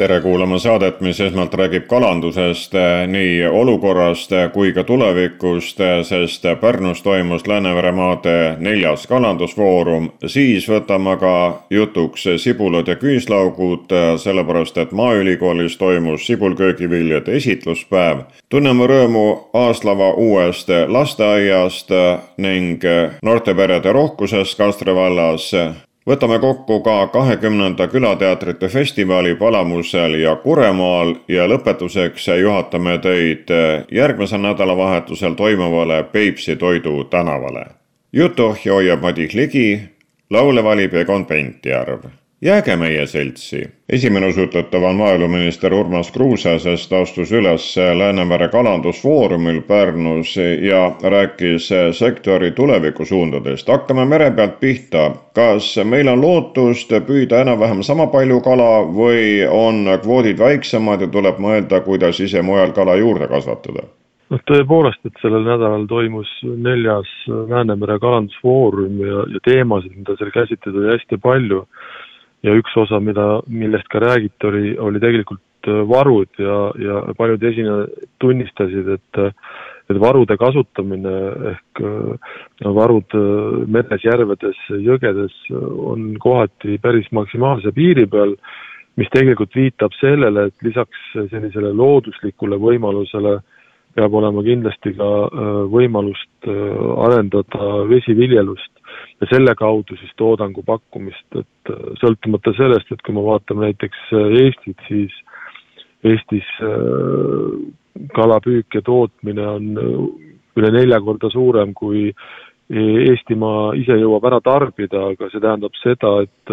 tere kuulama saadet, mis esmalt räägib kalandusest, eh, nii olukorrast eh, kui ka tulevikust, eh, sest Pärnus toimus Läänemeremaade neljas kalandusfoorum. siis võtame ka jutuks sibulad ja küüslaugud, sellepärast et Maaülikoolis toimus sibulköögiviljade esitluspäev. tunneme rõõmu Aaslava uuest lasteaiast ning noorteperede rohkusest Kastre vallas võtame kokku ka kahekümnenda külateatrite festivali Palamusel ja Kuremaal ja lõpetuseks juhatame teid järgmisel nädalavahetusel toimuvale Peipsi Toidu tänavale. jutuohja hoiab Madis Ligi, laule valib Egon Pentjärv jääge meie seltsi. esimene usutatav on maaeluminister Urmas Kruuse, sest astus üles Läänemere kalandusfoorumil Pärnus ja rääkis sektori tulevikusuundadest. hakkame mere pealt pihta. kas meil on lootust püüda enam-vähem sama palju kala või on kvoodid väiksemad ja tuleb mõelda, kuidas ise mujal kala juurde kasvatada? noh, tõepoolest, et sellel nädalal toimus neljas Läänemere kalandusfoorum ja, ja teemasid, mida seal käsitleda oli hästi palju ja üks osa, mida, millest ka räägiti, oli, oli tegelikult äh, varud ja, ja paljud esinejad tunnistasid, et et varude kasutamine ehk äh, varud äh, meres, järvedes, jõgedes on kohati päris maksimaalse piiri peal, mis tegelikult viitab sellele, et lisaks sellisele looduslikule võimalusele peab olema kindlasti ka võimalust arendada vesiviljelust ja selle kaudu siis toodangu pakkumist, et äh, sõltumata sellest, et kui me vaatame näiteks äh, Eestit, siis Eestis äh, kalapüük ja tootmine on üle nelja korda suurem, kui Eestimaa ise jõuab ära tarbida, aga see tähendab seda, et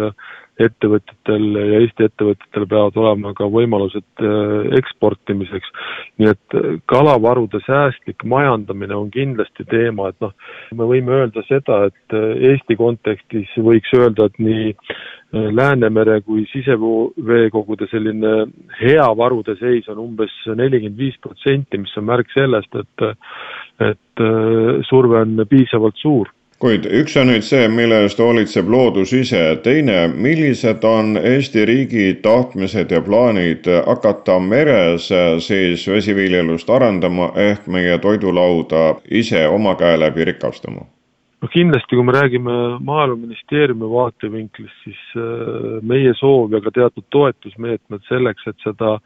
ettevõtjatel ja Eesti ettevõtjatel peavad olema ka võimalused äh, eksportimiseks. nii et äh, kalavarude säästlik majandamine on kindlasti teema, et noh, me võime öelda seda, et äh, Eesti kontekstis võiks öelda, et nii Läänemere kui siseveekogude selline hea varude seis on umbes nelikümmend viis protsenti, mis on märk sellest, et et surve on piisavalt suur kuid üks on nüüd see, mille eest hoolitseb loodus ise, teine, millised on Eesti riigi tahtmised ja plaanid hakata meres siis vesiviljelust arendama ehk meie toidulauda ise oma käe läbi rikastama? no kindlasti, kui me räägime Maaeluministeeriumi vaatevinklist, siis äh, meie soov ja ka teatud toetusmeetmed selleks, et seda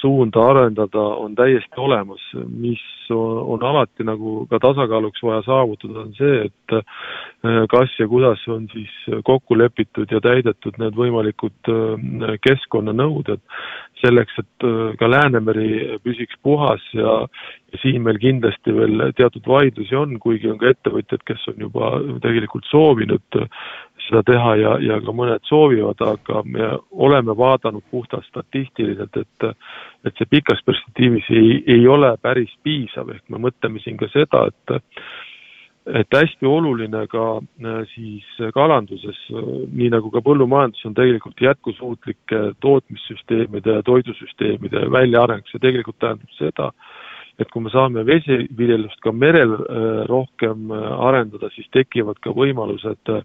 suunda arendada, on täiesti olemas. mis on alati nagu ka tasakaaluks vaja saavutada, on see, et äh, kas ja kuidas on siis kokku lepitud ja täidetud need võimalikud keskkonnanõuded, selleks, et ka Läänemeri püsiks puhas ja siin meil kindlasti veel teatud vaidlusi on, kuigi on ka ettevõtjad, kes on juba tegelikult soovinud seda teha ja, ja ka mõned soovivad, aga me oleme vaadanud puhtalt statistiliselt, et et see pikas perspektiivis ei, ei ole päris piisav, ehk me mõtleme siin ka seda, et et hästi oluline ka siis kalanduses, nii nagu ka põllumajandus, on tegelikult jätkusuutlike tootmissüsteemide ja toidusüsteemide väljaareng, see tegelikult tähendab seda, et kui me saame vesiviljelust ka merel äh, rohkem äh, arendada, siis tekivad ka võimalused äh,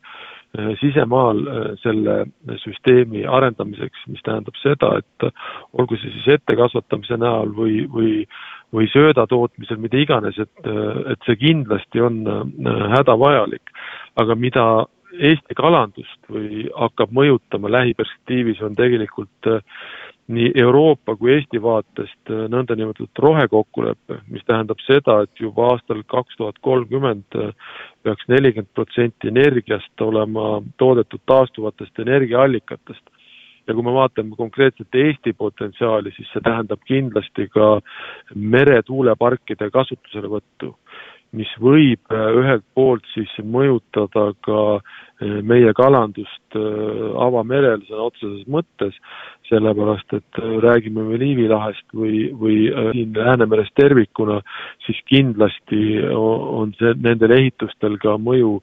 sisemaal selle süsteemi arendamiseks, mis tähendab seda, et olgu see siis ettekasvatamise näol või, või või sööda tootmisel, mida iganes, et, et see kindlasti on hädavajalik. aga mida Eesti kalandust või hakkab mõjutama lähiperspektiivis, on tegelikult nii Euroopa kui Eesti vaatest nõndanimetatud rohekokkulepe, mis tähendab seda, et juba aastal kaks tuhat kolmkümmend peaks nelikümmend protsenti energiast olema toodetud taastuvatest energiaallikatest. ja kui me vaatame konkreetselt Eesti potentsiaali, siis see tähendab kindlasti ka meretuuleparkide kasutuselevõttu mis võib äh, ühelt poolt siis mõjutada ka äh, meie kalandust äh, avamerel sõna otseses mõttes, sellepärast et räägime me Liivi lahest või, või siin Läänemerest tervikuna, siis kindlasti on see, nendel ehitustel ka mõju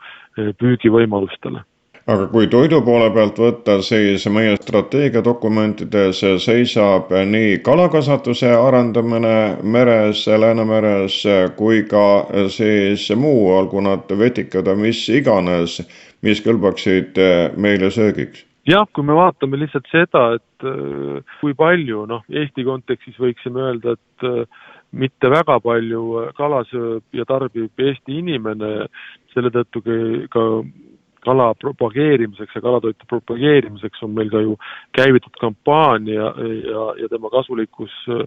püügivõimalustele. Aga kui toidu poole pealt võtta, siis meie strateegiadokumentides seisab nii kalakasvatuse arendamine meres, Läänemeres, kui ka siis muu, olgu nad vetikad või mis iganes, mis kõlbaksid meile söögiks jah, kui me vaatame lihtsalt seda, et äh, kui palju, noh, Eesti kontekstis võiksime öelda, et äh, mitte väga palju kala sööb ja tarbib Eesti inimene, selle tõttu ka kala propageerimiseks ja kalatoitu propageerimiseks on meil ka ju käivitatud kampaania ja, ja, ja tema kasulikkus äh,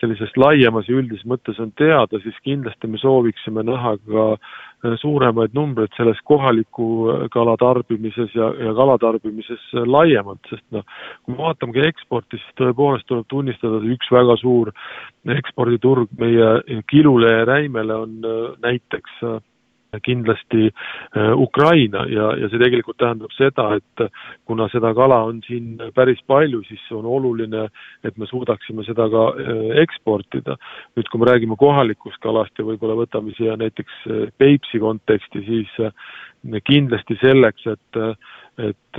sellises laiemas ja üldises mõttes on teada, siis kindlasti me sooviksime näha ka äh, suuremaid numbreid selles kohaliku äh, kala tarbimises ja, ja kalatarbimises laiemalt, sest noh, kui me vaatame ka eksporti, siis tõepoolest tuleb tunnistada, üks väga suur eksporditurg meie kilule ja räimele on näiteks kindlasti äh, Ukraina ja, ja see tegelikult tähendab seda, et kuna seda kala on siin päris palju, siis on oluline, et me suudaksime seda ka äh, eksportida. nüüd, kui me räägime kohalikust kalast ja võib-olla võtame siia näiteks äh, Peipsi konteksti, siis kindlasti selleks, et et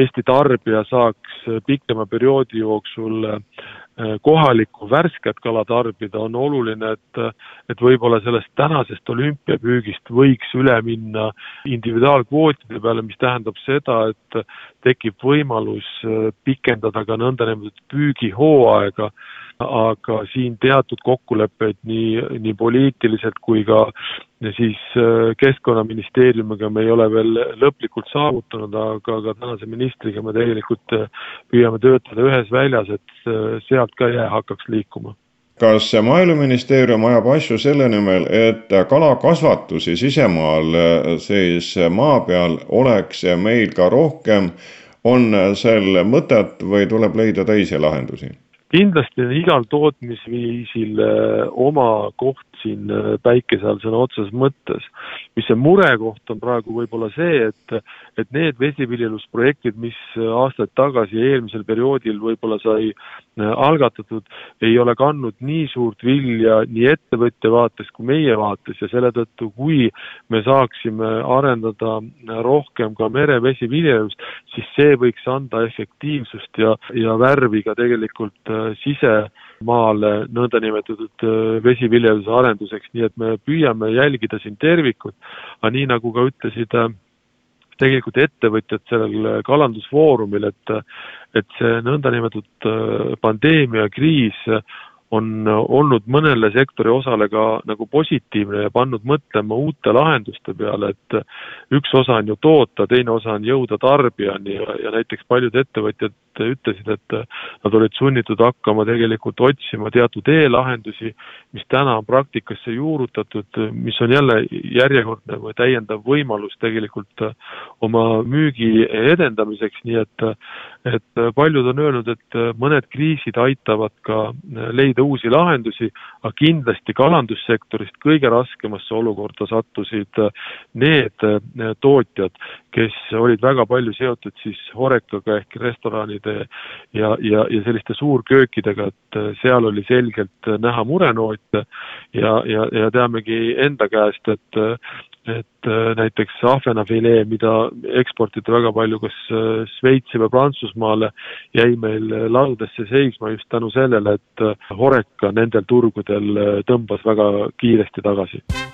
Eesti tarbija saaks pikema perioodi jooksul Äh, kohalikku värsket kala tarbida, on oluline, et et võib-olla sellest tänasest olümpiapüügist võiks üle minna individuaalkvootide peale, mis tähendab seda, et tekib võimalus äh, pikendada ka nõndanimetatud püügihooaega. Aga siin teatud kokkuleppeid nii, nii poliitiliselt kui ka siis äh, Keskkonnaministeeriumiga me ei ole veel lõplikult saavutanud, aga ka tänase ministriga me tegelikult äh, püüame töötada ühes väljas, et äh, sealt ka jää hakkaks liikuma kas Maaeluministeerium ajab asju selle nimel, et kalakasvatusi sisemaal siis maa peal oleks meil ka rohkem, on sel mõtet või tuleb leida teisi lahendusi? kindlasti on igal tootmisviisil äh, oma koht siin äh, päikese all sõna otseses mõttes. mis see murekoht on praegu võib-olla see, et, et need vesiviljelusprojektid, mis aastaid tagasi eelmisel perioodil võib-olla sai äh, algatatud, ei ole kandnud nii suurt vilja nii ettevõtja vaates kui meie vaates ja selle tõttu, kui me saaksime arendada rohkem ka merevesiviljelust, siis see võiks anda efektiivsust ja, ja värvi ka tegelikult sisemaale nõndanimetatud äh, vesiviljeluse arenduseks, nii et me püüame jälgida siin tervikut, aga nii, nagu ka ütlesid äh, tegelikult ettevõtjad sellel kalandusfoorumil, et et see nõndanimetatud äh, pandeemiakriis on olnud mõnele sektori osale ka nagu positiivne ja pannud mõtlema uute lahenduste peale, et üks osa on ju toota, teine osa on jõuda tarbijani ja, ja näiteks paljud ettevõtjad ütlesid, et nad olid sunnitud hakkama tegelikult otsima teatud e-lahendusi, mis täna on praktikasse juurutatud, mis on jälle järjekordne või täiendav võimalus tegelikult oma müügi edendamiseks, nii et et paljud on öelnud, et mõned kriisid aitavad ka leida uusi lahendusi, aga kindlasti kalandussektorist kõige raskemasse olukorda sattusid need tootjad, kes olid väga palju seotud siis Horekaga ehk restoranide toiduainete ja, ja, ja selliste suurköökidega, et seal oli selgelt näha murenoote ja, ja, ja teamegi enda käest, et et näiteks ahvenafilee, mida eksportiti väga palju kas Šveitsi või Prantsusmaale, jäi meil laudesse seisma just tänu sellele, et Horeca nendel turgudel tõmbas väga kiiresti tagasi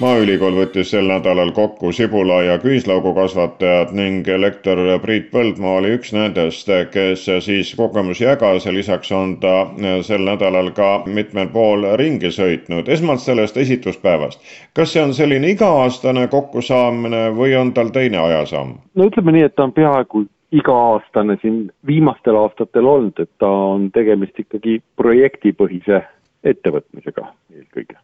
maaülikool võttis sel nädalal kokku sibula ja küüslaugu kasvatajad ning lektor Priit Põldmaa oli üks nendest, kes siis kogemusi jagas ja lisaks on ta sel nädalal ka mitmel pool ringi sõitnud. esmalt sellest esituspäevast. kas see on selline iga-aastane kokkusaamine või on tal teine ajasamm? no ütleme nii, et ta on peaaegu iga-aastane siin viimastel aastatel olnud, et ta on tegemist ikkagi projektipõhise ettevõtmisega eelkõige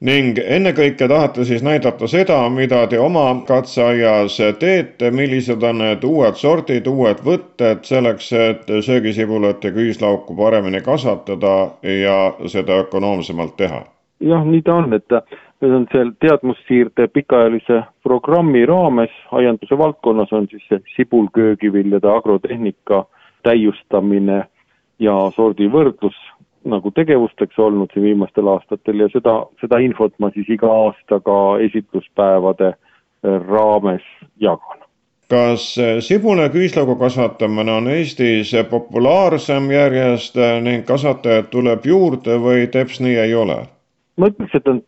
ning ennekõike tahate siis näidata seda, mida te oma katseaias teete, millised on need uued sordid, uued võtted selleks, et söögisibulat ja küüslauku paremini kasvatada ja seda ökonoomsemalt teha? jah, nii ta on, et need on seal teadmussiirde pikaajalise programmi raames aianduse valdkonnas on siis see sibulköögiviljade agrotehnika täiustamine ja sordivõrdlus nagu tegevusteks olnud siin viimastel aastatel ja seda, seda infot ma siis iga aasta ka esitluspäevade äh, raames jagan. kas äh, sibula küüslaugu kasvatamine on Eestis populaarsem järjest äh, ning kasvatajaid tuleb juurde või teps nii ei ole? ma ütleks, et on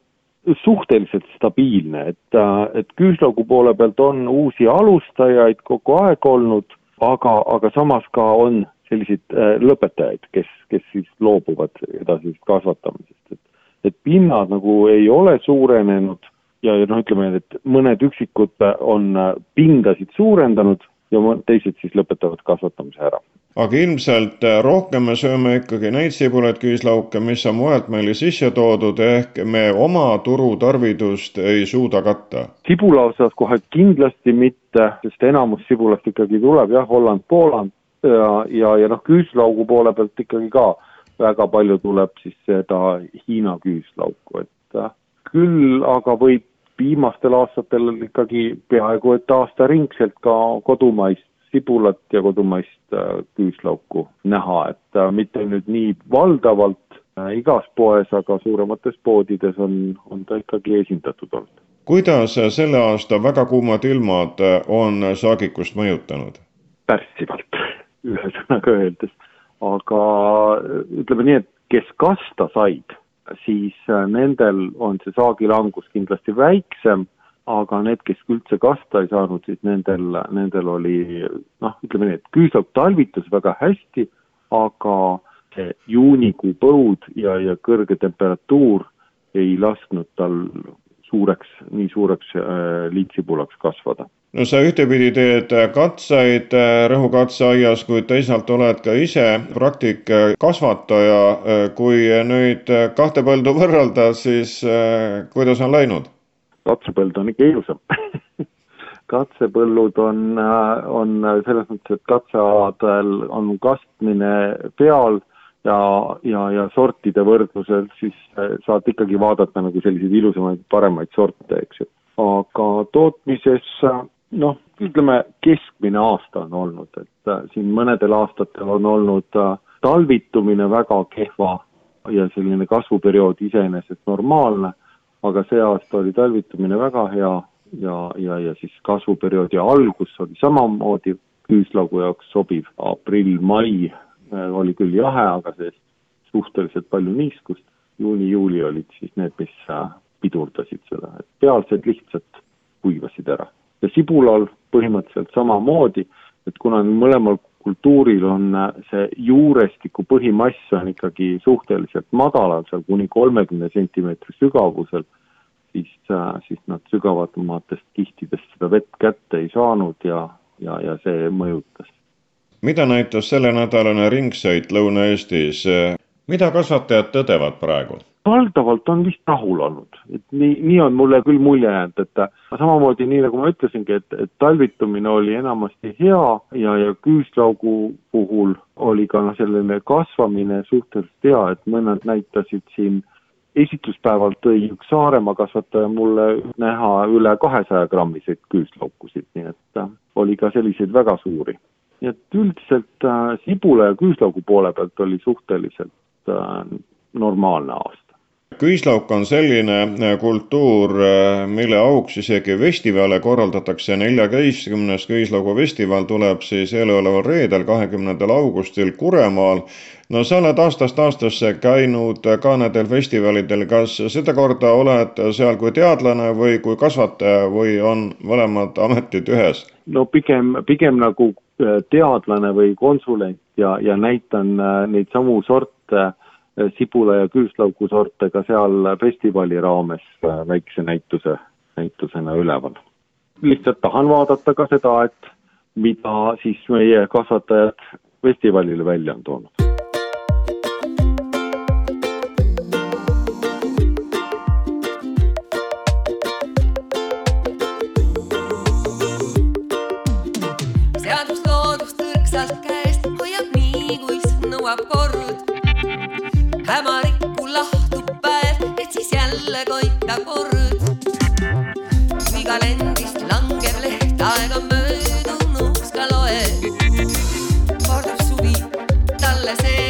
suhteliselt stabiilne, et, et küüslaugu poole pealt on uusi alustajaid kogu aeg olnud, aga, aga samas ka on selliseid äh, lõpetajaid, kes, kes siis loobuvad edasisest kasvatamisest, et et pinnad nagu ei ole suurenenud ja, ja noh, ütleme, et mõned üksikud on äh, pindasid suurendanud ja teised siis lõpetavad kasvatamise ära. aga ilmselt äh, rohkem me sööme ikkagi neid sibulaid, küüslauke, mis on mujalt meile sisse toodud, ehk me oma turutarvidust ei suuda katta? sibula osas kohe kindlasti mitte, sest enamus sibulast ikkagi tuleb jah, Holland, Pooland, ja, ja, ja noh, küüslaugu poole pealt ikkagi ka väga palju tuleb siis seda Hiina küüslauku, et äh, küll aga võib viimastel aastatel ikkagi peaaegu et aastaringselt ka kodumaist sibulat ja kodumaist äh, küüslauku näha, et äh, mitte nüüd nii valdavalt igas poes, aga suuremates poodides on, on ta ikkagi esindatud olnud. kuidas selle aasta väga kuumad ilmad on saagikust mõjutanud? pärssivalt ühesõnaga öeldes. aga ütleme nii, et kes kasta said, siis äh, nendel on see saagilangus kindlasti väiksem, aga need, kes üldse kasta ei saanud, siis nendel, nendel oli noh, ütleme nii, et küüslauk talvitas väga hästi, aga see juunikuu põud ja, ja kõrge temperatuur ei lasknud tal suureks, nii suureks äh, liitsibulaks kasvada no sa ühtepidi teed katseid äh, rõhukatseaias, kuid teisalt oled ka ise praktikkasvataja. Äh, kui nüüd kahte põldu võrrelda, siis äh, kuidas on läinud? katsepõld on ikka ilusam katsepõllud on, on selles mõttes, et katsealadel on kastmine peal ja, ja, ja sortide võrdlusel siis saad ikkagi vaadata nagu selliseid ilusamaid, paremaid sorte, eks ju. aga tootmises noh, ütleme keskmine aasta on olnud, et äh, siin mõnedel aastatel on olnud talvitumine väga kehva ja selline kasvuperiood iseenesest normaalne, aga see aasta oli talvitumine väga hea ja, ja, ja siis kasvuperioodi algus oli samamoodi küüslaugu jaoks sobiv, aprill-mai oli küll jahe, aga seest suhteliselt palju niiskust, juuni-juuli olid siis need, mis pidurdasid seda, et pealsed lihtsalt kuivasid ära ja sibulal põhimõtteliselt samamoodi, et kuna mõlemal kultuuril on äh, see juurestiku põhimass on ikkagi suhteliselt madalal, seal kuni kolmekümne sentimeetri sügavusel, siis, äh, siis nad sügavamatest kihtidest seda vett kätte ei saanud ja, ja, ja see mõjutas. Mida näitas sellenädalane ringsõit Lõuna-Eestis, mida kasvatajad tõdevad praegu? valdavalt on vist rahul olnud, et nii, nii on mulle küll mulje jäänud, et samamoodi nii, nagu ma ütlesingi, et, et talvitumine oli enamasti hea ja, ja küüslaugu puhul oli ka noh, selline kasvamine suhteliselt hea, et mõned näitasid siin esitluspäeval tõi üks Saaremaa kasvataja mulle näha üle kahesaja grammiseid küüslaukusid, nii et äh, oli ka selliseid väga suuri. Nii et üldiselt äh, sibula ja küüslaugu poole pealt oli suhteliselt äh, normaalne aasta. Küüslauk on selline äh, kultuur, äh, mille auks isegi festivale korraldatakse, neljateistkümnes küüslaugu festival tuleb siis eeloleval reedel, kahekümnendal augustil Kuremaal. No sa oled aastast aastasse käinud ka nendel festivalidel, kas sedakorda oled seal kui teadlane või kui kasvataja või on mõlemad ametid ühes? no pigem, pigem nagu teadlane või konsulent ja, ja näitan äh, neid samu sorte, äh, sibula ja küüslaugu sorte ka seal festivali raames väikse näituse, näitusena üleval. lihtsalt tahan vaadata ka seda, et mida siis meie kasvatajad festivalile välja on toonud. Nõuab kord. hämarikku lahtub päev, et siis jälle koita kord. kui kalendrist langeb leht, aeg on möödunuks ka loeb. kordab suvi, talle see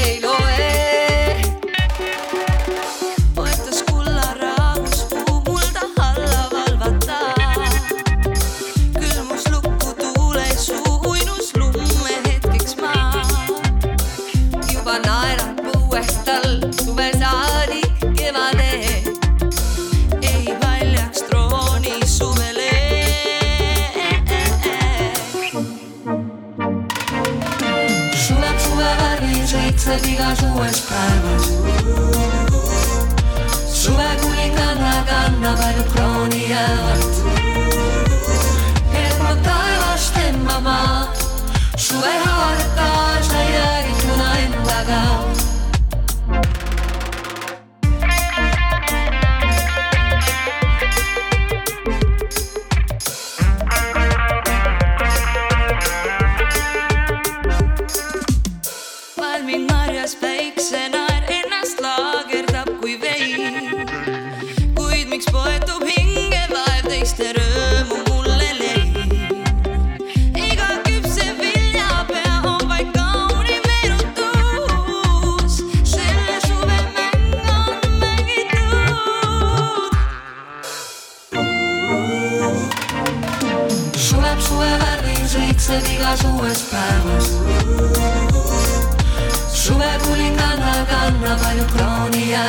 Sube pulitana, ganna, baino kronia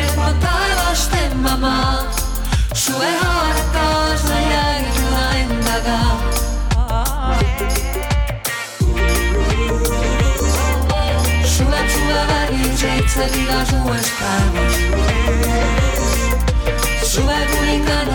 Epa taivasten mama Sube harta, saia gitua endaga Sube txua bari, jeitze bila zuen espan Sube pulitana,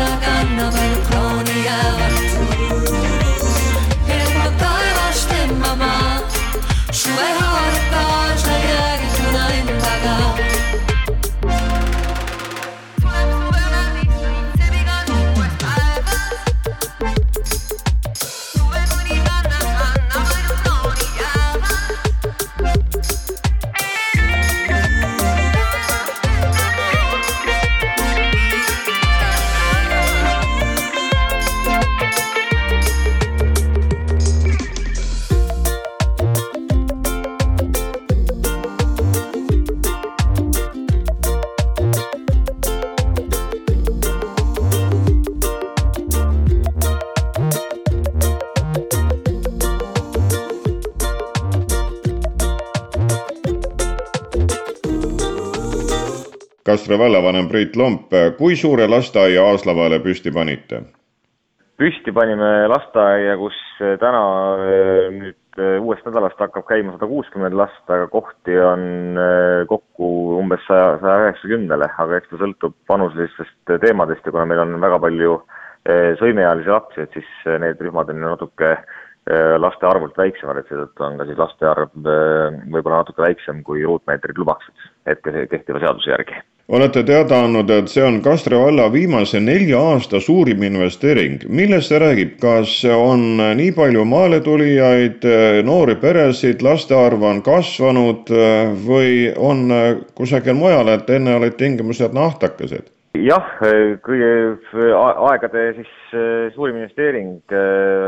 Kastre vallavanem Priit Lomp, kui suure lasteaia Aaslavale püsti panite? püsti panime lasteaia, kus täna eh, nüüd eh, uuest nädalast hakkab käima sada kuuskümmend last, aga kohti on eh, kokku umbes saja, saja üheksakümnele, aga eks ta sõltub vanuselistest teemadest ja kuna meil on väga palju sõimeealisi lapsi, et siis need rühmad on ju natuke laste arvult väiksemad, et seetõttu on ka siis laste arv võib-olla natuke väiksem, kui ruutmeetrid lubaksid hetke kehtiva seaduse järgi olete teada andnud, et see on Kastre valla viimase nelja aasta suurim investeering. millest see räägib, kas on nii palju maale tulijaid, noori peresid, laste arv on kasvanud või on kusagil mujal, et enne olid tingimused nahtakesed? Jah, kõige aegade siis suurim investeering,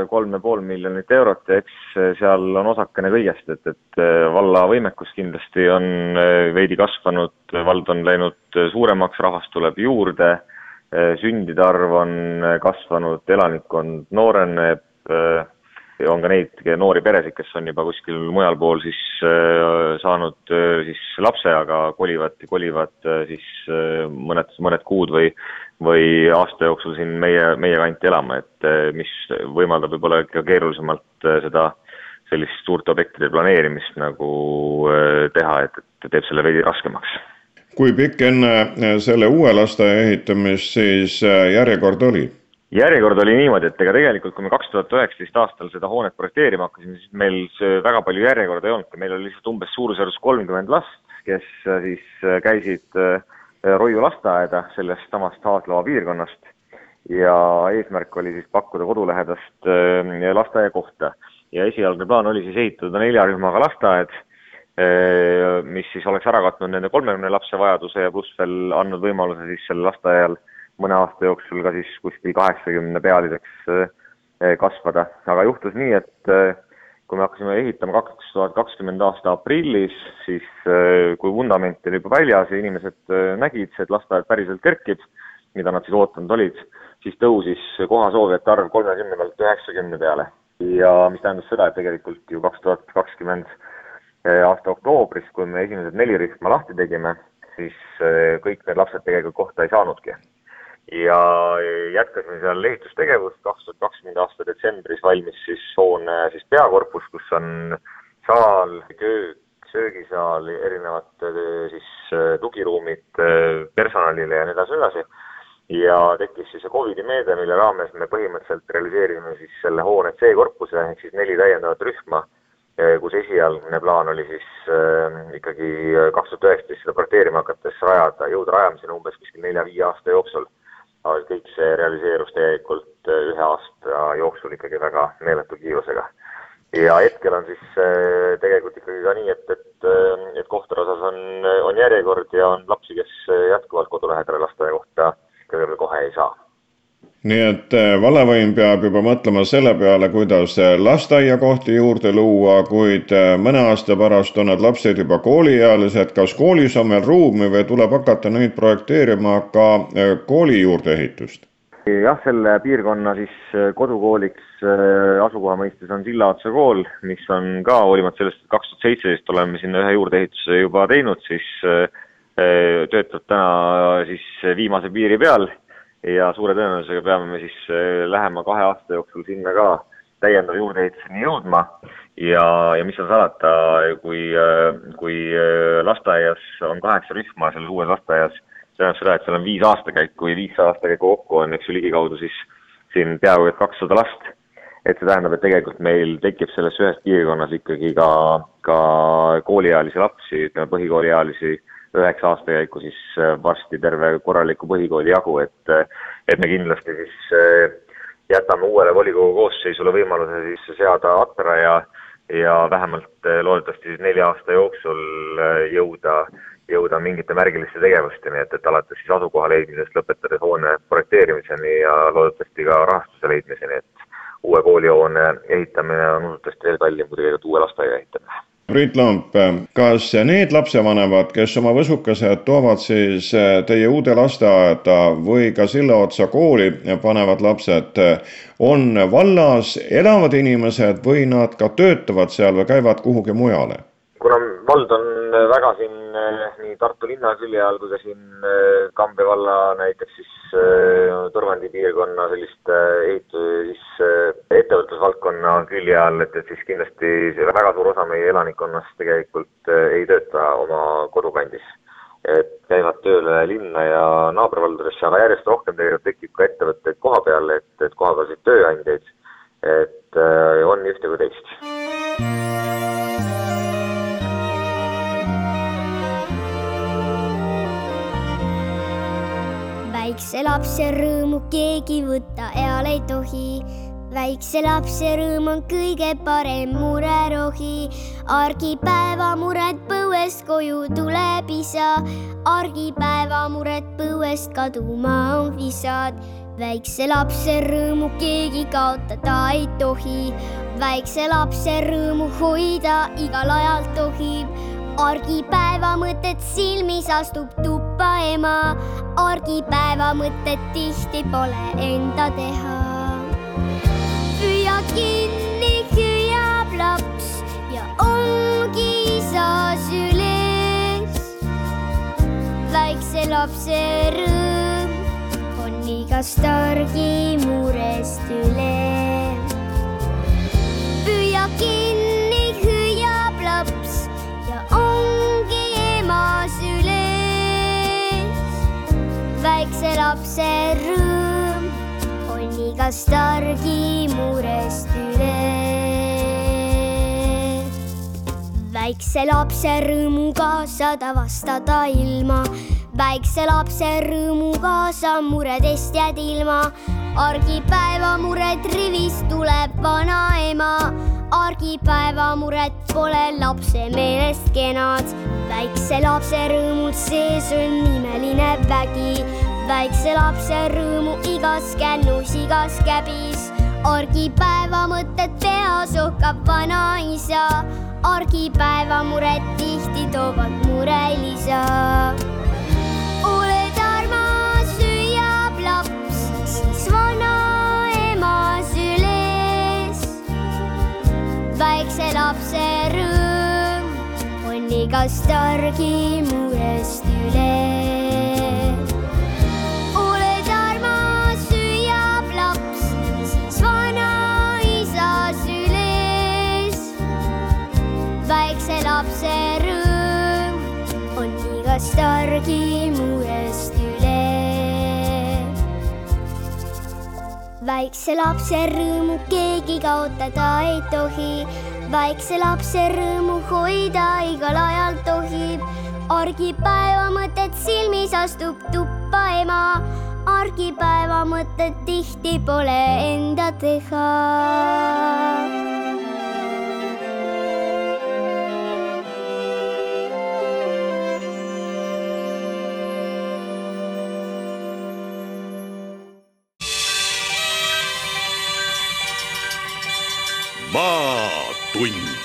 kolm ja pool miljonit eurot ja eks seal on osakene kõigest, et, et valla võimekus kindlasti on veidi kasvanud, vald on läinud suuremaks, rahvast tuleb juurde, sündide arv on kasvanud, elanikkond nooreneb, on ka neid noori peresid, kes on juba kuskil mujal pool siis äh, saanud äh, siis lapse, aga kolivad, kolivad äh, siis mõned, mõned kuud või, või aasta jooksul siin meie, meie kanti elama, et mis võimaldab võib-olla ikka keerulisemalt seda sellist suurte objektide planeerimist nagu teha, et, et teeb selle veidi raskemaks kui pikk enne selle uue lasteaia ehitamist siis järjekord oli? Järjekord oli niimoodi, et ega tegelikult, kui me kaks tuhat üheksateist aastal seda hoonet projekteerima hakkasime, siis meil väga palju järjekorda ei olnudki, meil oli lihtsalt umbes suurusjärgus kolmkümmend last, kes äh, siis äh, käisid äh, Roiu lasteaeda sellest samast Haaslava piirkonnast ja eesmärk oli siis pakkuda kodulähedast lasteaiakohta. ja esialgne plaan oli siis ehitada nelja rühmaga lasteaed, mis siis oleks ära katnud nende kolmekümne lapse vajaduse ja pluss veel andnud võimaluse siis sel lasteaial mõne aasta jooksul ka siis kuskil kaheksakümne pealiseks eh, kasvada, aga juhtus nii, et eh, kui me hakkasime ehitama kaks tuhat kakskümmend aasta aprillis, siis eh, kui vundament oli juba väljas ja inimesed nägid, et lasteaed päriselt kerkib, mida nad siis ootanud olid, siis tõusis koha soovijate arv kolmekümne pealt üheksakümne peale. ja mis tähendas seda, et tegelikult ju kaks tuhat kakskümmend aasta oktoobris, kui me esimesed neli rühma lahti tegime, siis kõik need lapsed tegelikult kohta ei saanudki ja jätkasime seal ehitustegevust, kaks tuhat kakskümmend aasta detsembris valmis siis hoone siis peakorpus, kus on saal, köök, söögisaal, erinevad siis tugiruumid personalile ja nii edasi, nii edasi. ja tekkis siis see Covidi meede, mille raames me põhimõtteliselt realiseerime siis selle hoone C-korpuse ehk siis neli täiendavat rühma, kus esialgne plaan oli siis äh, ikkagi kaks tuhat üheksateist seda projekteerima hakates rajada, jõuda rajamiseni umbes kuskil nelja-viie aasta jooksul aga kõik see realiseerus tegelikult äh, ühe aasta jooksul ikkagi väga meeletu kiirusega. ja hetkel on siis äh, tegelikult ikkagi ka nii, et, et, äh, et kohtade osas on, on järjekord ja on lapsi, kes jätkuvalt kodulähedale lasteaiakohta kohe ei saa nii et eh, vallavõim peab juba mõtlema selle peale, kuidas eh, lasteaiakohti juurde luua, kuid eh, mõne aasta pärast on need lapsed juba kooliealised. kas koolis on veel ruumi või tuleb hakata nüüd projekteerima ka kooli juurdeehitust? jah, selle piirkonna siis kodukooliks asukoha mõistes on Sillaotsa kool, mis on ka hoolimata sellest, et kaks tuhat seitseteist oleme sinna ühe juurdeehituse juba teinud, siis töötab täna siis viimase piiri peal ja suure tõenäosusega peame me siis äh, lähema kahe aasta jooksul sinna ka täiendava juurdeehituseni jõudma ja, ja mis seal salata, kui, äh, kui äh, lasteaias on kaheksa rühma selles uues lasteaias, see tähendab seda, et seal on viis aastakäiku ja viis aastakäiku kokku on, eks ju, ligikaudu siis siin peaaegu et kakssada last. et see tähendab, et tegelikult meil tekib selles ühes piirkonnas ikkagi ka, ka kooliealisi lapsi, ütleme põhikooliealisi üheksa aastakäiku siis äh, varsti terve korraliku põhikooli jagu, et äh, et me kindlasti siis äh, jätame uuele volikogu koosseisule võimaluse siis seada atra ja ja vähemalt loodetavasti siis nelja aasta jooksul jõuda, jõuda mingite märgiliste tegevusteni, et, et alates siis asukoha leidmisest, lõpetades hoone projekteerimiseni ja loodetavasti ka rahastuse leidmiseni, et uue koolihoone ehitamine on usutavasti veel kallim kui tegelikult uue lasteaia ehitamine Priit Lamp, kas need lapsevanemad, kes oma võsukesed toovad siis eh, teie uude lasteaeda või ka Sillaotsa kooli panevad lapsed, on vallas elavad inimesed või nad ka töötavad seal või käivad kuhugi mujale? kuna vald on väga siin nii Tartu linna külje all kui ka siin eh, Kambja valla näiteks siis eh, Tõrvandi piirkonna selliste ehitus, siis ettevõtlusvaldkonna külje all, et, et siis kindlasti väga suur osa meie elanikkonnast tegelikult ei tööta oma kodukandis. et käivad tööle linna ja naabervaldadesse, aga järjest rohkem tegelikult tekib ka ettevõtteid koha peal, et, et kohapealseid tööandjaid, et on nii ühte kui teist. Väikse lapse rõõmu keegi võtta eal ei tohi. väikse lapse rõõm on kõige parem murerohi. argipäeva mured põuest koju tuleb isa, argipäeva mured põuest kaduma on visad väikse lapse rõõmu keegi kaotada ei tohi. väikse lapse rõõmu hoida igal ajal tohib argipäeva mõtet silmis astub tuppa juba ema, argipäeva mõtet tihti pole enda teha. püüa kinni hüüab laps ja ongi isa süles. väikse lapse rõõm on igast argi murest üle. püüa kinni lapse rõõm on igast argi murest üle väikse lapse rõõmuga saad avastada ilma, väikse lapse rõõmuga sa muredest jääd ilma. argipäeva mured rivist tuleb vanaema, argipäeva mured pole lapse meelest kenad. väikse lapse rõõmul sees on imeline vägi, väikse lapse rõõmu igas kännus, igas käbis argipäeva mõtted peas ohkab vanaisa argipäeva mured tihti toovad murelisa. oled armas, hüüab laps, siis vanaema süles. väikse lapse rõõm on igast argi murest üle on igast argi murest üle. väikse lapse rõõmu keegi kaotada ei tohi, väikse lapse rõõmu hoida igal ajal tohib. argipäeva mõtet silmis astub tuppa ema, argipäeva mõtet tihti pole enda teha maatund.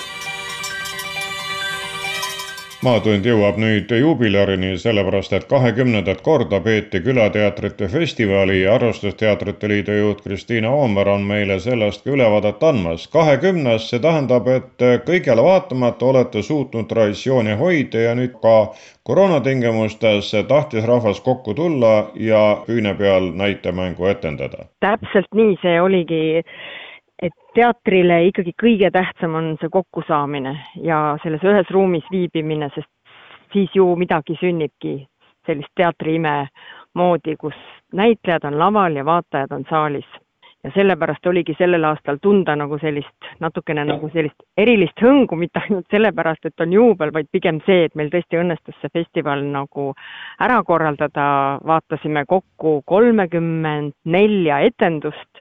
maatund jõuab nüüd juubilärini, sellepärast et kahekümnendat korda peeti Külateatrite festivali ja Arvustusteatrite Liidu juht Kristiina Oomer on meile sellest ka ülevaadet andmas. kahekümnes, see tähendab, et kõigele vaatamata olete suutnud traditsiooni hoida ja nüüd ka koroonatingimustes tahtis rahvas kokku tulla ja püüne peal näitemängu etendada. täpselt nii see oligi teatrile ikkagi kõige tähtsam on see kokkusaamine ja selles ühes ruumis viibimine, sest siis ju midagi sünnibki, sellist teatriime moodi, kus näitlejad on laval ja vaatajad on saalis. ja sellepärast oligi sellel aastal tunda nagu sellist, natukene nagu sellist erilist hõngu, mitte ainult sellepärast, et on juubel, vaid pigem see, et meil tõesti õnnestus see festival nagu ära korraldada, vaatasime kokku kolmekümmend nelja etendust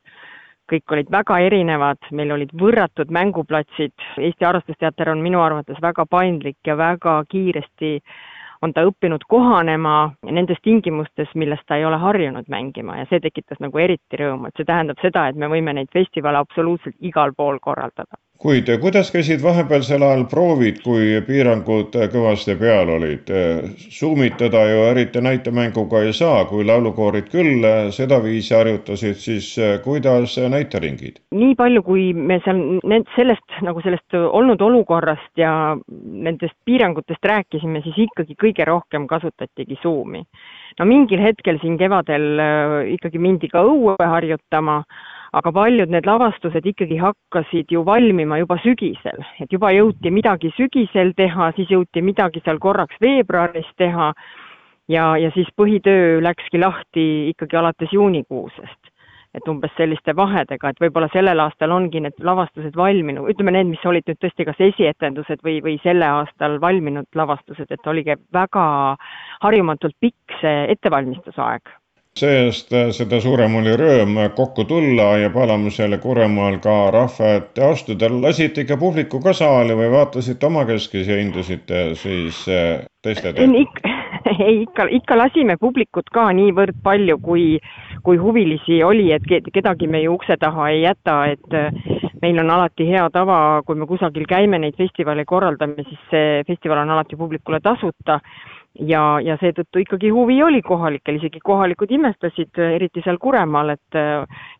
kõik olid väga erinevad, meil olid võrratud mänguplatsid, Eesti Harrastusteater on minu arvates väga paindlik ja väga kiiresti on ta õppinud kohanema nendes tingimustes, milles ta ei ole harjunud mängima ja see tekitas nagu eriti rõõmu, et see tähendab seda, et me võime neid festivale absoluutselt igal pool korraldada kuid kuidas käisid vahepealsel ajal proovid, kui piirangud kõvasti peal olid? Zoomitada ju eriti näitemänguga ei saa, kui laulukoorid küll sedaviisi harjutasid, siis kuidas näiteringid? nii palju, kui me seal need, sellest nagu sellest olnud olukorrast ja nendest piirangutest rääkisime, siis ikkagi kõige rohkem kasutatigi Zoomi. no mingil hetkel siin kevadel ikkagi mindi ka õue harjutama aga paljud need lavastused ikkagi hakkasid ju valmima juba sügisel, et juba jõuti midagi sügisel teha, siis jõuti midagi seal korraks veebruaris teha. Ja, ja siis põhitöö läkski lahti ikkagi alates juunikuusest. et umbes selliste vahedega, et võib-olla sellel aastal ongi need lavastused valminud, ütleme need, mis olid nüüd tõesti kas esietendused või, või selle aastal valminud lavastused, et oligi väga harjumatult pikk see ettevalmistusaeg see-eest äh, seda suurem oli rõõm kokku tulla ja Palamusel ja Kuremaal ka rahva ette astuda. lasite ikka publiku ka saali või vaatasite omakeskis ja hindasite siis äh, teiste teed? ei, ikka, ikka lasime publikut ka niivõrd palju, kui, kui huvilisi oli, et kedagi me ju ukse taha ei jäta, et äh, meil on alati hea tava, kui me kusagil käime neid festivale korraldame, siis see festival on alati publikule tasuta ja, ja seetõttu ikkagi huvi oli kohalikel, isegi kohalikud imestasid, eriti seal Kuremaal, et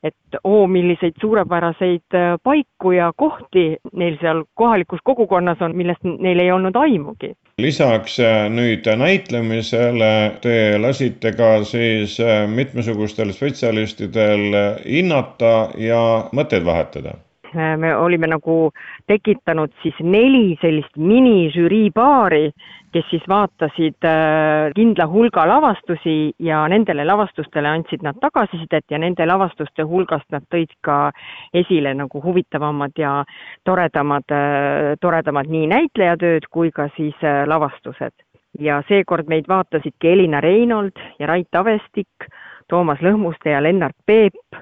et oo, milliseid suurepäraseid paiku ja kohti neil seal kohalikus kogukonnas on, millest neil ei olnud aimugi. lisaks nüüd näitlemisele te lasite ka siis mitmesugustel spetsialistidel hinnata ja mõtteid vahetada me olime nagu tekitanud siis neli sellist minižürii paari, kes siis vaatasid äh, kindla hulga lavastusi ja nendele lavastustele andsid nad tagasisidet ja nende lavastuste hulgast nad tõid ka esile nagu huvitavamad ja toredamad, äh, toredamad nii näitlejatööd kui ka siis äh, lavastused. ja seekord meid vaatasidki Elina Reinold ja Rait Avestik, Toomas Lõhmuste ja Lennart Peep,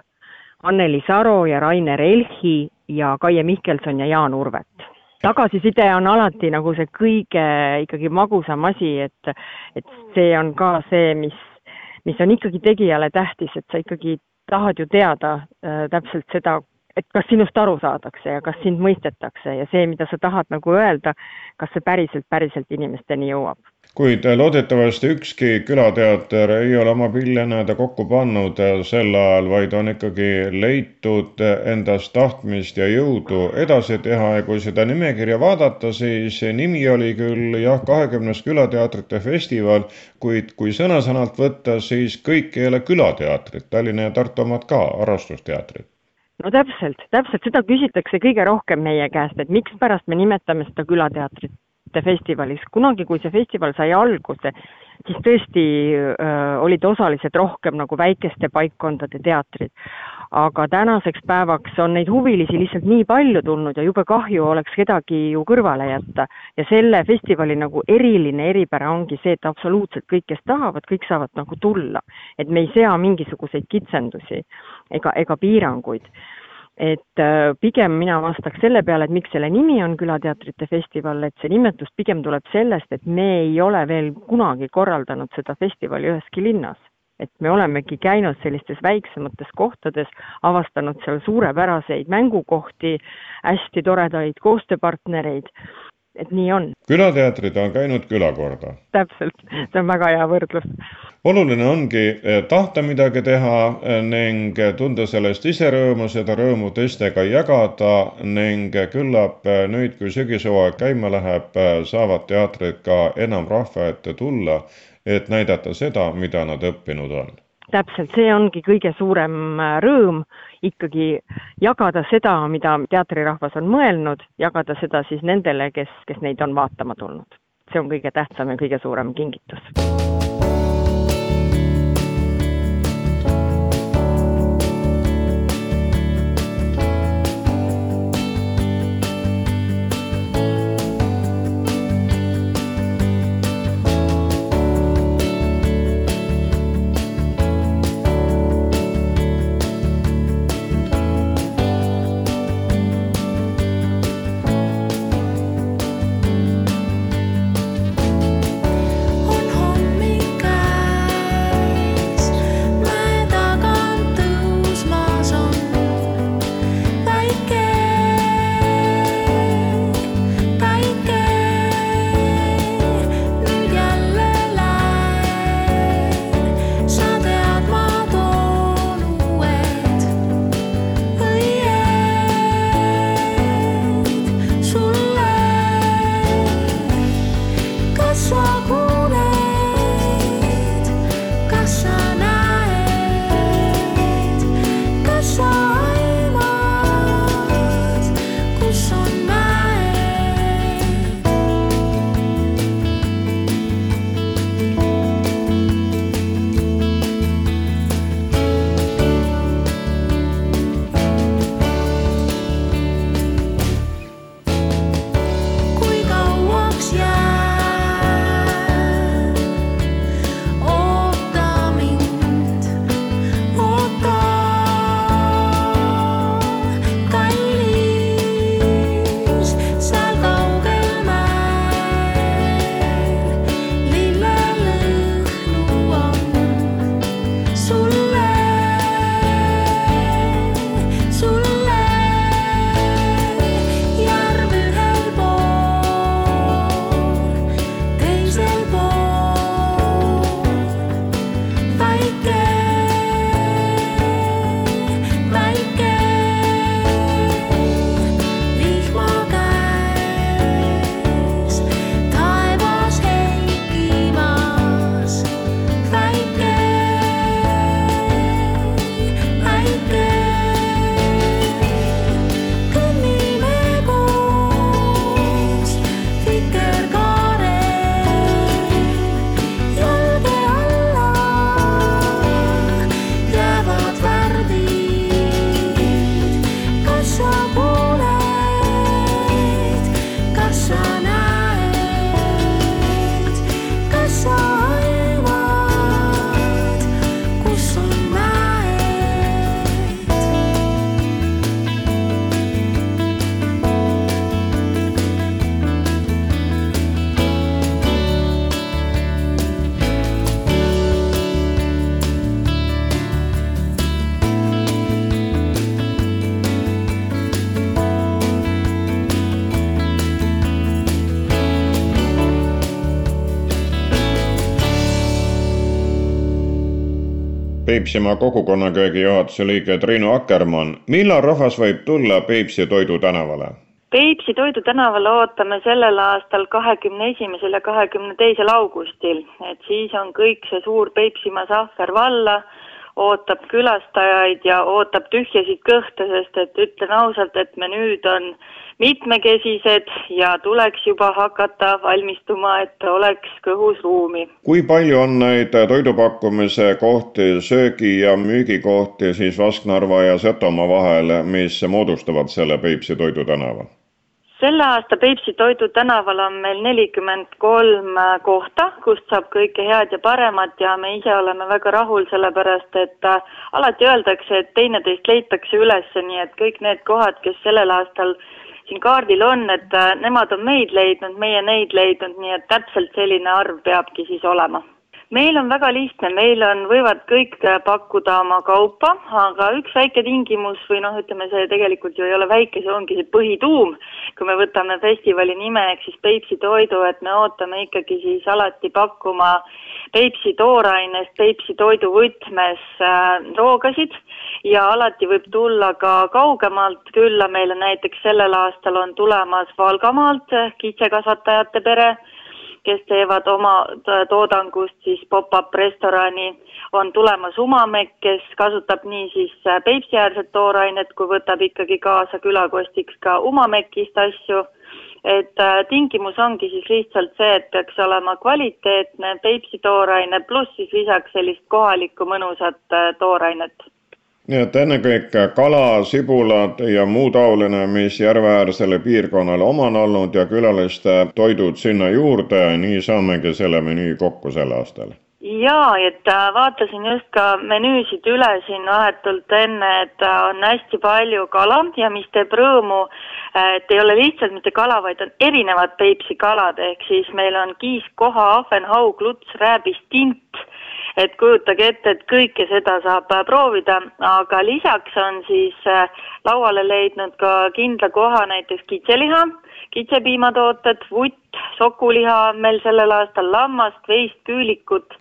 Anneli Saro ja Rainer Elhi ja Kaie Mihkelson ja Jaan Urvet. Tagasiside on alati nagu see kõige ikkagi magusam asi, et, et see on ka see, mis, mis on ikkagi tegijale tähtis, et sa ikkagi tahad ju teada äh, täpselt seda, et kas sinust aru saadakse ja kas sind mõistetakse ja see, mida sa tahad nagu öelda, kas see päriselt, päriselt inimesteni jõuab kuid loodetavasti ükski külateater ei ole oma pille nii-öelda kokku pannud sel ajal, vaid on ikkagi leitud endast tahtmist ja jõudu edasi teha. Ja kui seda nimekirja vaadata, siis nimi oli küll jah, kahekümnes külateatrite festival, kuid kui sõna-sõnalt võtta, siis kõik ei ole külateatrid, Tallinna ja Tartu omad ka, harrastusteatrid. No täpselt, täpselt. Seda küsitakse kõige rohkem meie käest, et mikspärast me nimetame seda külateatrit festivalis. kunagi, kui see festival sai alguse, siis tõesti öö, olid osalised rohkem nagu väikeste paikkondade teatrid. aga tänaseks päevaks on neid huvilisi lihtsalt nii palju tulnud ja jube kahju oleks kedagi ju kõrvale jätta. ja selle festivali nagu eriline eripära ongi see, et absoluutselt kõik, kes tahavad, kõik saavad nagu tulla. et me ei sea mingisuguseid kitsendusi ega, ega piiranguid et äh, pigem mina vastaks selle peale, et miks selle nimi on Külateatrite festival, et see nimetus pigem tuleb sellest, et me ei ole veel kunagi korraldanud seda festivali üheski linnas. et me olemegi käinud sellistes väiksemates kohtades, avastanud seal suurepäraseid mängukohti, hästi toredaid koostööpartnereid et nii on. külateatrid on käinud külakorda. täpselt, see on väga hea võrdlus. oluline ongi eh, tahta midagi teha eh, ning tunda sellest ise rõõmu, seda rõõmu teistega jagada ning küllap eh, nüüd, kui sügishooaeg käima läheb, saavad teatrid ka enam rahva ette tulla, et näidata seda, mida nad õppinud on täpselt, see ongi kõige suurem rõõm ikkagi jagada seda, mida teatrirahvas on mõelnud, jagada seda siis nendele, kes, kes neid on vaatama tulnud. see on kõige tähtsam ja kõige suurem kingitus Peipsimaa kogukonnaköögi juhatuse liige Triinu Akkermann. millal rahvas võib tulla Peipsi Toidu tänavale? Peipsi Toidu tänavale ootame sellel aastal kahekümne esimesel ja kahekümne teisel augustil, et siis on kõik see suur Peipsimaa sahver valla ootab külastajaid ja ootab tühjasid kõhte, sest et ütlen ausalt, et menüüd on mitmekesised ja tuleks juba hakata valmistuma, et oleks kõhus ruumi. kui palju on neid toidupakkumise kohti, söögi- ja müügikohti siis Vasknarva ja Setomaa vahel, mis moodustavad selle Peipsi toidutänava? selle aasta Peipsi Toidu tänaval on meil nelikümmend kolm kohta, kust saab kõike head ja paremat ja me ise oleme väga rahul, sellepärast et äh, alati öeldakse, et teineteist leitakse üles, nii et kõik need kohad, kes sellel aastal siin kaardil on, et äh, nemad on meid leidnud, meie neid leidnud, nii et täpselt selline arv peabki siis olema. Meil on väga lihtne, meil on, võivad kõik äh, pakkuda oma kaupa, aga üks väike tingimus või noh, ütleme see tegelikult ju ei ole väike, see ongi see põhituum, kui me võtame festivali nime ehk siis Peipsi toidu, et me ootame ikkagi siis alati pakkuma Peipsi toorainest, Peipsi toidu võtmes äh, roogasid ja alati võib tulla ka kaugemalt. Külla, meile näiteks sellel aastal on tulemas Valgamaalt kitsekasvatajate pere kes teevad oma toodangust siis pop-up restorani, on tulemas Umamekk, kes kasutab nii siis äh, Peipsi-äärset toorainet, kui võtab ikkagi kaasa külakostiks ka Umamekist asju, et äh, tingimus ongi siis lihtsalt see, et peaks olema kvaliteetne Peipsi tooraine pluss siis lisaks sellist kohalikku mõnusat toorainet nii et ennekõike kala, sibulad ja muu taoline, mis järveäärsele piirkonnale oma on olnud ja külaliste toidud sinna juurde, nii saamegi selle menüü kokku sel aastal. Jaa, et äh, vaatasin just ka menüüsid üle siin vahetult enne, et äh, on hästi palju kala ja mis teeb rõõmu, äh, et ei ole lihtsalt mitte kala, vaid on erinevad Peipsi kalad, ehk siis meil on kiisk, koha, ahven, haug, luts, rääbis, tint et kujutage ette, et kõike seda saab äh, proovida, aga lisaks on siis äh, lauale leidnud ka kindla koha näiteks kitseliha, kitsepiimatooted, vutt, sokuliha on meil sellel aastal, lammast, veist, küülikut,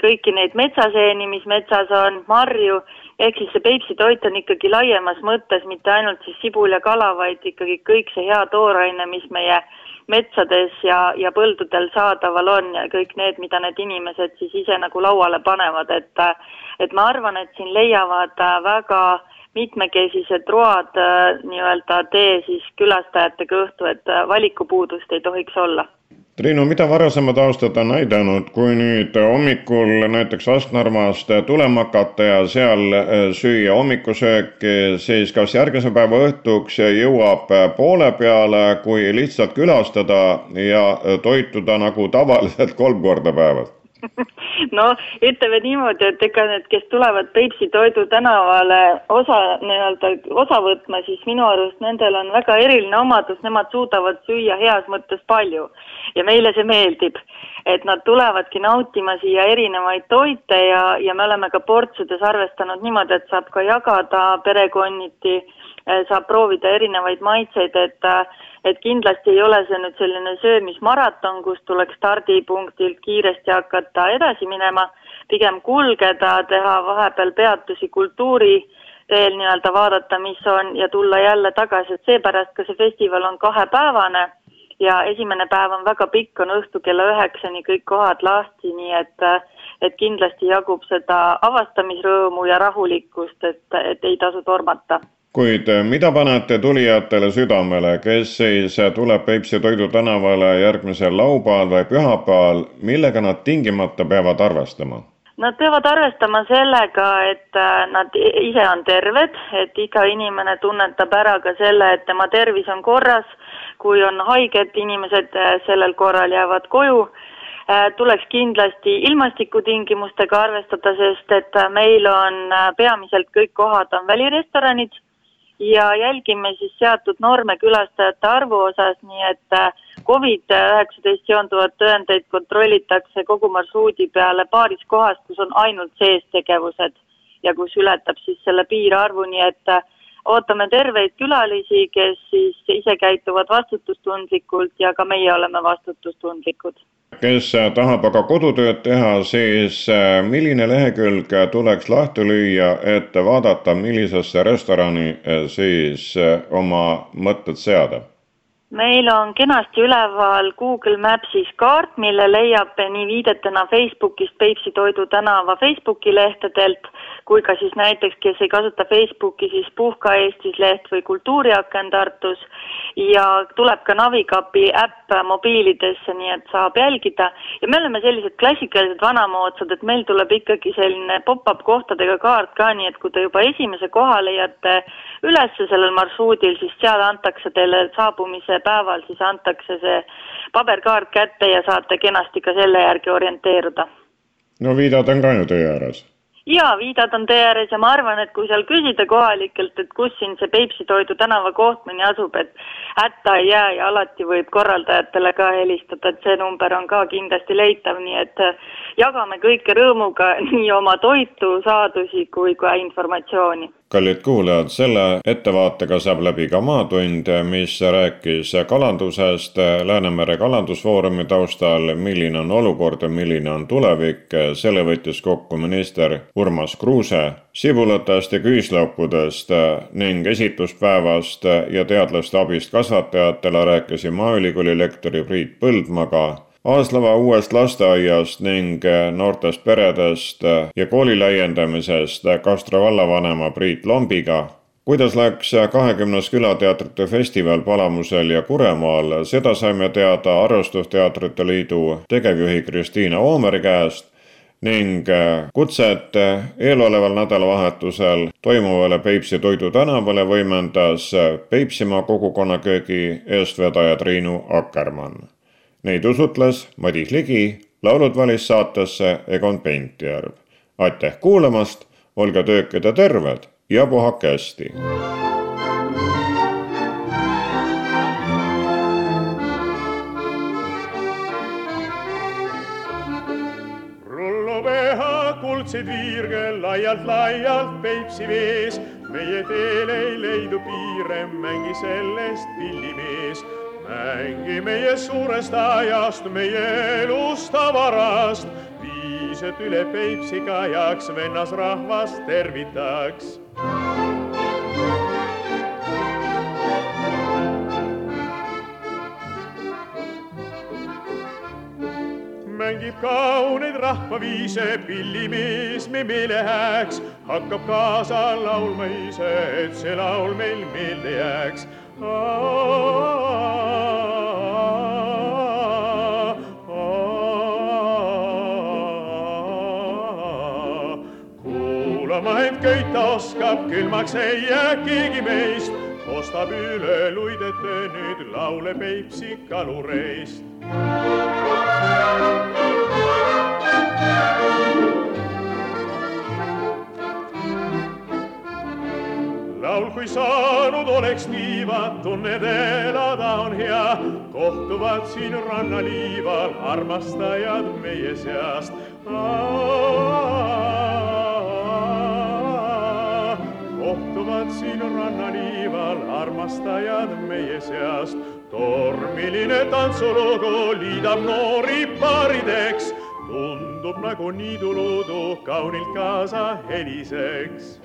kõiki neid metsaseeni, mis metsas on, marju, ehk siis see Peipsi toit on ikkagi laiemas mõttes mitte ainult siis sibul ja kala, vaid ikkagi kõik see hea tooraine, mis meie metsades ja, ja põldudel saadaval on ja kõik need, mida need inimesed siis ise nagu lauale panevad, et et ma arvan, et siin leiavad väga mitmekesised road nii-öelda tee siis külastajate kõhtu, et valikupuudust ei tohiks olla Triinu, mida varasemad aastad on näidanud, kui nüüd hommikul näiteks Astnarvast tulema hakata ja seal äh, süüa hommikusööki, siis kas järgmise päeva õhtuks jõuab poole peale, kui lihtsalt külastada ja toituda nagu tavaliselt kolm korda päevas? no ütleme niimoodi, et ega need, kes tulevad Peipsi Toidu tänavale osa nii-öelda osa võtma, siis minu arust nendel on väga eriline omadus, nemad suudavad süüa heas mõttes palju ja meile see meeldib. et nad tulevadki nautima siia erinevaid toite ja, ja me oleme ka portsides arvestanud niimoodi, et saab ka jagada perekonniti, saab proovida erinevaid maitseid, et et kindlasti ei ole see nüüd selline söömismaraton, kus tuleks stardipunktilt kiiresti hakata edasi minema, pigem kulgeda, teha vahepeal peatusi kultuuri teel nii-öelda vaadata, mis on ja tulla jälle tagasi, et seepärast ka see festival on kahepäevane ja esimene päev on väga pikk, on õhtu kella üheksani kõik kohad lahti, nii et et kindlasti jagub seda avastamisrõõmu ja rahulikkust, et, et ei tasu tormata. Kuid eh, mida panete tulijatele südamele, kes siis tuleb Peipsi Toidu tänavale järgmisel laupäeval või pühapäeval, millega nad tingimata peavad arvestama? Nad peavad arvestama sellega, et eh, nad ise on terved, et iga inimene tunnetab ära ka selle, et tema tervis on korras, kui on haiged inimesed, eh, sellel korral jäävad koju. Tuleks kindlasti ilmastikutingimustega arvestada, sest et meil on peamiselt kõik kohad on välirestoranid ja jälgime siis seatud norme külastajate arvu osas, nii et äh, Covid-19 seonduvat tõendeid kontrollitakse kogu marsruudi peale paaris kohas, kus on ainult seestegevused ja kus ületab siis selle piirarvu, nii et äh, ootame terveid külalisi, kes siis ise käituvad vastutustundlikult ja ka meie oleme vastutustundlikud kes tahab aga kodutööd teha, siis äh, milline lehekülg tuleks lahti lüüa, et vaadata, millisesse restorani äh, siis äh, oma mõtted seada? meil on kenasti üleval Google Maps'is kaart, mille leiab nii viidetena Facebookist Peipsi Toidu tänava Facebooki lehtedelt kui ka siis näiteks, kes ei kasuta Facebooki, siis Puhka Eestis leht või Kultuuriaken Tartus. Ja tuleb ka Navikapi äpp mobiilidesse, nii et saab jälgida. Ja me oleme sellised klassikalised vanamoodsad, et meil tuleb ikkagi selline pop-up kohtadega kaart ka, nii et kui te juba esimese koha leiate üles sellel marsruudil, siis seal antakse teile saabumise päeval, siis antakse see paberkaart kätte ja saate kenasti ka selle järgi orienteeruda. no Viidad on ka ju tee ääres jaa, Viidad on tee ääres ja ma arvan, et kui seal küsida kohalikelt, et kus siin see Peipsi toidu tänava kohtmine asub, et hätta ei jää ja alati võib korraldajatele ka helistada, et see number on ka kindlasti leitav, nii et jagame kõike rõõmuga, nii oma toitu, saadusi kui ka informatsiooni kallid kuulajad, selle ettevaatega saab läbi ka Maatund, mis rääkis kalandusest Läänemere kalandusfoorumi taustal, milline on olukord ja milline on tulevik. selle võttis kokku minister Urmas Kruuse sibulatest ja küüslaukudest ning esituspäevast ja teadlaste abist kasvatajatele rääkisin Maaülikooli lektori Priit Põldmaga Aaslava uuest lasteaiast ning äh, noortest peredest äh, ja kooli laiendamisest äh, Kastra vallavanema Priit Lombiga. kuidas läks kahekümnes külateatrite festival Palamusel ja Kuremaal, seda saime teada Arvustusteatrite Liidu tegevjuhi Kristiina Oomeri käest ning kutset eeloleval nädalavahetusel toimuvale Peipsi Toidu tänavale võimendas Peipsimaa kogukonnaköögi eestvedaja Triinu Akkermann Neid usutles Madis Ligi, laulud valis saatesse Egon Pentjärv. aitäh kuulamast, olge töökad ja terved ja puhake hästi. kuldseid viirge laialt-laialt Peipsi vees. meie teel ei leidu piire, mängi sellest pillimees mängi meie suurest ajast, meie elust tavarast, viis, et üle Peipsi kajaks, vennasrahvast tervitaks. mängib kauneid rahvaviise, pillimees me meele hääks, hakkab kaasa laulma ise, et see laul meil meelde jääks oskab, külmaks ei jää keegi meist, kostab üle luidete nüüd laule Peipsi kalureist. laul, kui saanud oleks tiivad, tunned elada on hea. kohtuvad siin rannaliival armastajad meie seast. Kohtuvad siin rannaliival armastajad meie seast. tormiline tantsulugu liidab noori paarideks tundub nagu niiduluudu kaunilt kaasa heliseks.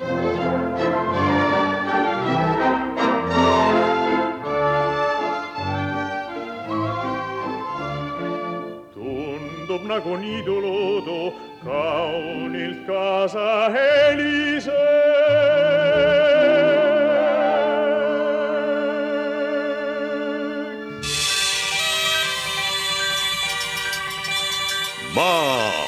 tundub nagu niiduluudu kaunilt kaasa heliseks. Maatund